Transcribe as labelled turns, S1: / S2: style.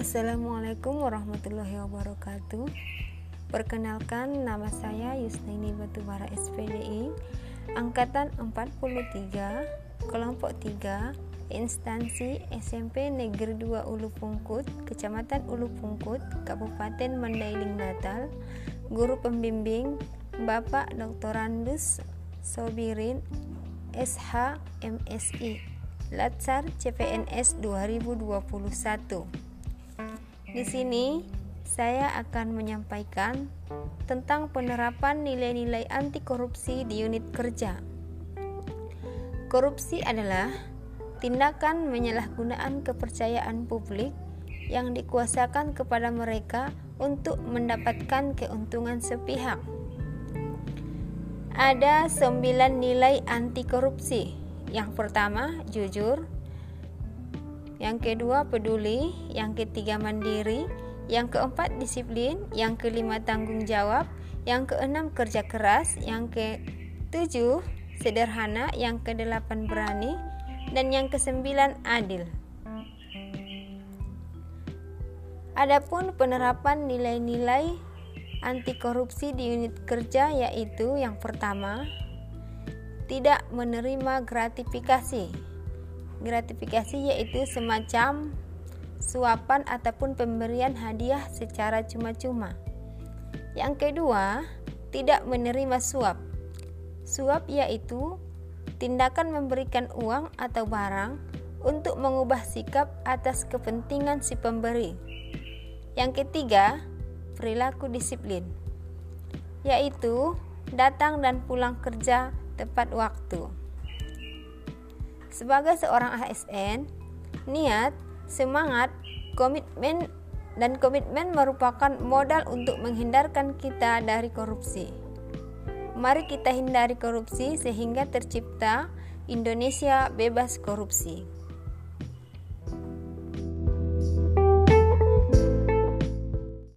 S1: Assalamualaikum warahmatullahi wabarakatuh Perkenalkan nama saya Yusnaini Batubara SPDI Angkatan 43 Kelompok 3 Instansi SMP Negeri 2 Ulu Pungkut Kecamatan Ulu Pungkut Kabupaten Mandailing Natal Guru pembimbing Bapak Dr. Randus Sobirin SH MSI Latsar CPNS 2021 di sini saya akan menyampaikan tentang penerapan nilai-nilai anti korupsi di unit kerja. Korupsi adalah tindakan penyalahgunaan kepercayaan publik yang dikuasakan kepada mereka untuk mendapatkan keuntungan sepihak. Ada sembilan nilai anti korupsi. Yang pertama, jujur, yang kedua peduli, yang ketiga mandiri, yang keempat disiplin, yang kelima tanggung jawab, yang keenam kerja keras, yang ketujuh sederhana, yang kedelapan berani, dan yang kesembilan adil. Adapun penerapan nilai-nilai anti korupsi di unit kerja yaitu yang pertama, tidak menerima gratifikasi Gratifikasi yaitu semacam suapan ataupun pemberian hadiah secara cuma-cuma. Yang kedua, tidak menerima suap. Suap yaitu tindakan memberikan uang atau barang untuk mengubah sikap atas kepentingan si pemberi. Yang ketiga, perilaku disiplin, yaitu datang dan pulang kerja tepat waktu. Sebagai seorang ASN, niat, semangat, komitmen dan komitmen merupakan modal untuk menghindarkan kita dari korupsi. Mari kita hindari korupsi sehingga tercipta Indonesia bebas korupsi.